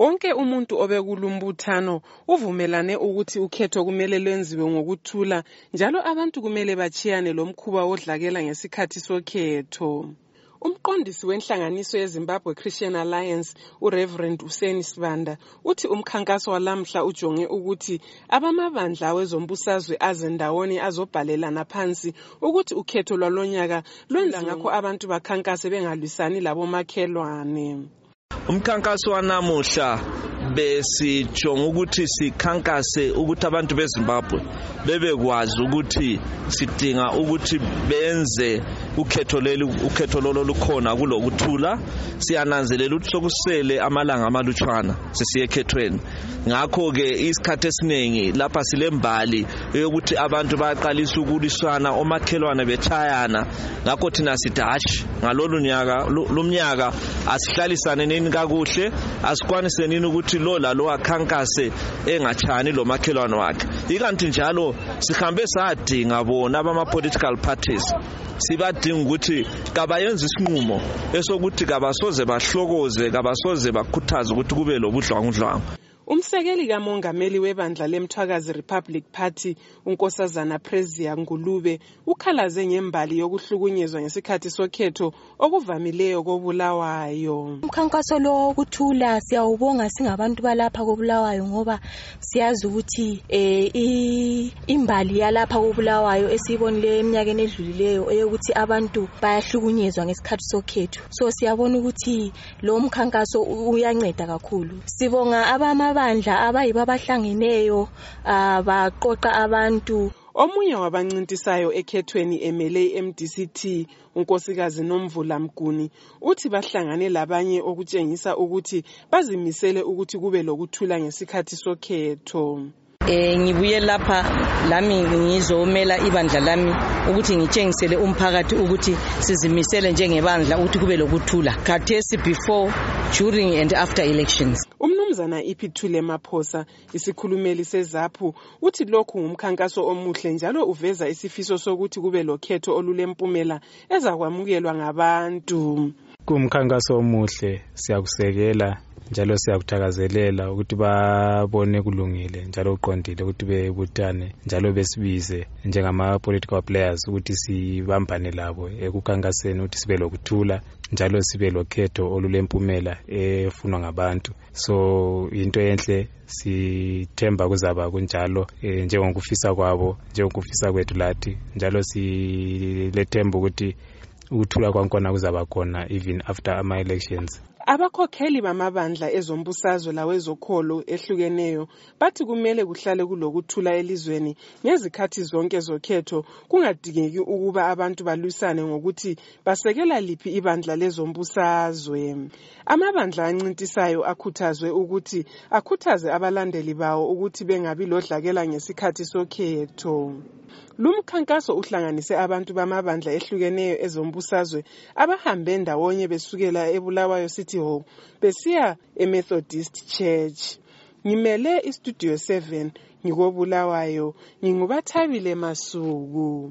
Wonke umuntu obekulumbuthano uvumelane ukuthi ukhetho kumele lwenziwe ngokuthula njalo abantu kumele batshiyane lomkhuba wodlakela ngesikhathi sokhetho. Umqondisi wenhlanganiso yeZimbabwe Christian Alliance, uReverend Useni Sibanda, uthi umkhankaso walamuhla ujonge ukuthi abamabandla awezombusazwe aze ndawonye azobhalelana phansi ukuthi ukhetho lwalonyaka lwenza ngakho abantu bakhankase bengalwisani labomakhelwane. umkhankaso wanamuhla besijonga ukuthi sikhankase ukuthi abantu bezimbabwe bebekwazi ukuthi sidinga ukuthi benze ukhetho leli ukhetho lolo lukhona kulokuthula siyananzelela ukuthi sokusele amalanga amalutshwana sisiye ekhethweni ngakho-ke isikhathi esiningi lapha silembali eyokuthi abantu bayaqalisa ukulwisana omakhelwane betshayana ngakho thina sithi hatshi ngalolu nyaka lumnyaka asihlalisane nini kakuhle asikwanise nini ukuthi lo lalo akhankase engatshani lomakhelwane wakhe ikanti njalo sihambe sadinga bona abama-political parties sibadinga ukuthi kabayenza isinqumo esokuthi kabasoze bahlokoze kabasoze bakhuthaze ukuthi kube lobudlwangudlwangu Umsekeli kamongameli webandla leMthwakazi Republic Party uNkosazana Prezia Ngulube ukhalaze ngembali yokuhlukunyezwa ngesikhathi sokhetho okuvamileyo koBulawayo. Umkhankaso lo wokuthula siyawubonga singabantu balapha koBulawayo ngoba siyazi ukuthi eh, imbali yalapha koBulawayo esiyibonileyo eminyakeni edlulileyo eyokuthi abantu bayahlukunyezwa ngesikhathi sokhetho. So siyabona ukuthi lo mkhankaso uyanceda kakhulu sibonga abamabandla abayibo abahlangeneyo ah, baqoqa abantu omunye wabancintisayo ekhethweni emele i-mdct unkosikazi nomvula mguni uthi bahlangane labanye okutshengisa ukuthi bazimisele ukuthi kube lokuthula ngesikhathi sokhetho E, ngibuye lapha lami ngizomela ibandla lami ukuthi ngitshengisele umphakathi ukuthi sizimisele njengebandla ukuthi kube lokuthula khathesi before during and after elections umnumzana iphithule maphosa isikhulumeli sezaphu uthi lokhu ngumkhankaso omuhle njalo uveza isifiso sokuthi kube lokhetho olulempumela ezakwamukelwa ngabantu kumkhankaso omuhle siyakusekela njalo siyakuthakazelela ukuthi babone kulungile njalo kuqondile ukuthi bebuthane njalo besibize njengama-political players ukuthi sibambane labo ekukhankaseni ukuthi sibe lokuthula njalo sibe lokhetho olulempumela efunwa ngabantu so into enhle sithemba kuzaba kunjalo um njengokufisa kwabo njengokufisa kwethu lathi njalo silethemba ukuthi ukuthula kwankona kuzaba khona even after ama-elections abakhokheli bamabandla ezombusazwe lawezokholo ehlukeneyo bathi kumele kuhlale kulokuthula elizweni ngezikhathi zonke zokhetho kungadingeki ukuba abantu balwisane ngokuthi basekela liphi ibandla lezombusazwe Amabandla ancintisayo akhuthazwe ukuthi akhuthaze abalandeli bawo ukuthi bengabi lodlakela ngesikhathi sokhetho. Lumkhankaso uhlanganise abantu bamabandla ehlukeneyo ezombusazwe abahambe ndawonye besukela eBulawayo City Hall besiya eMethodist Church. Ngimele iStudio 7 ngikoBulawayo, nginguBathabile Masuku.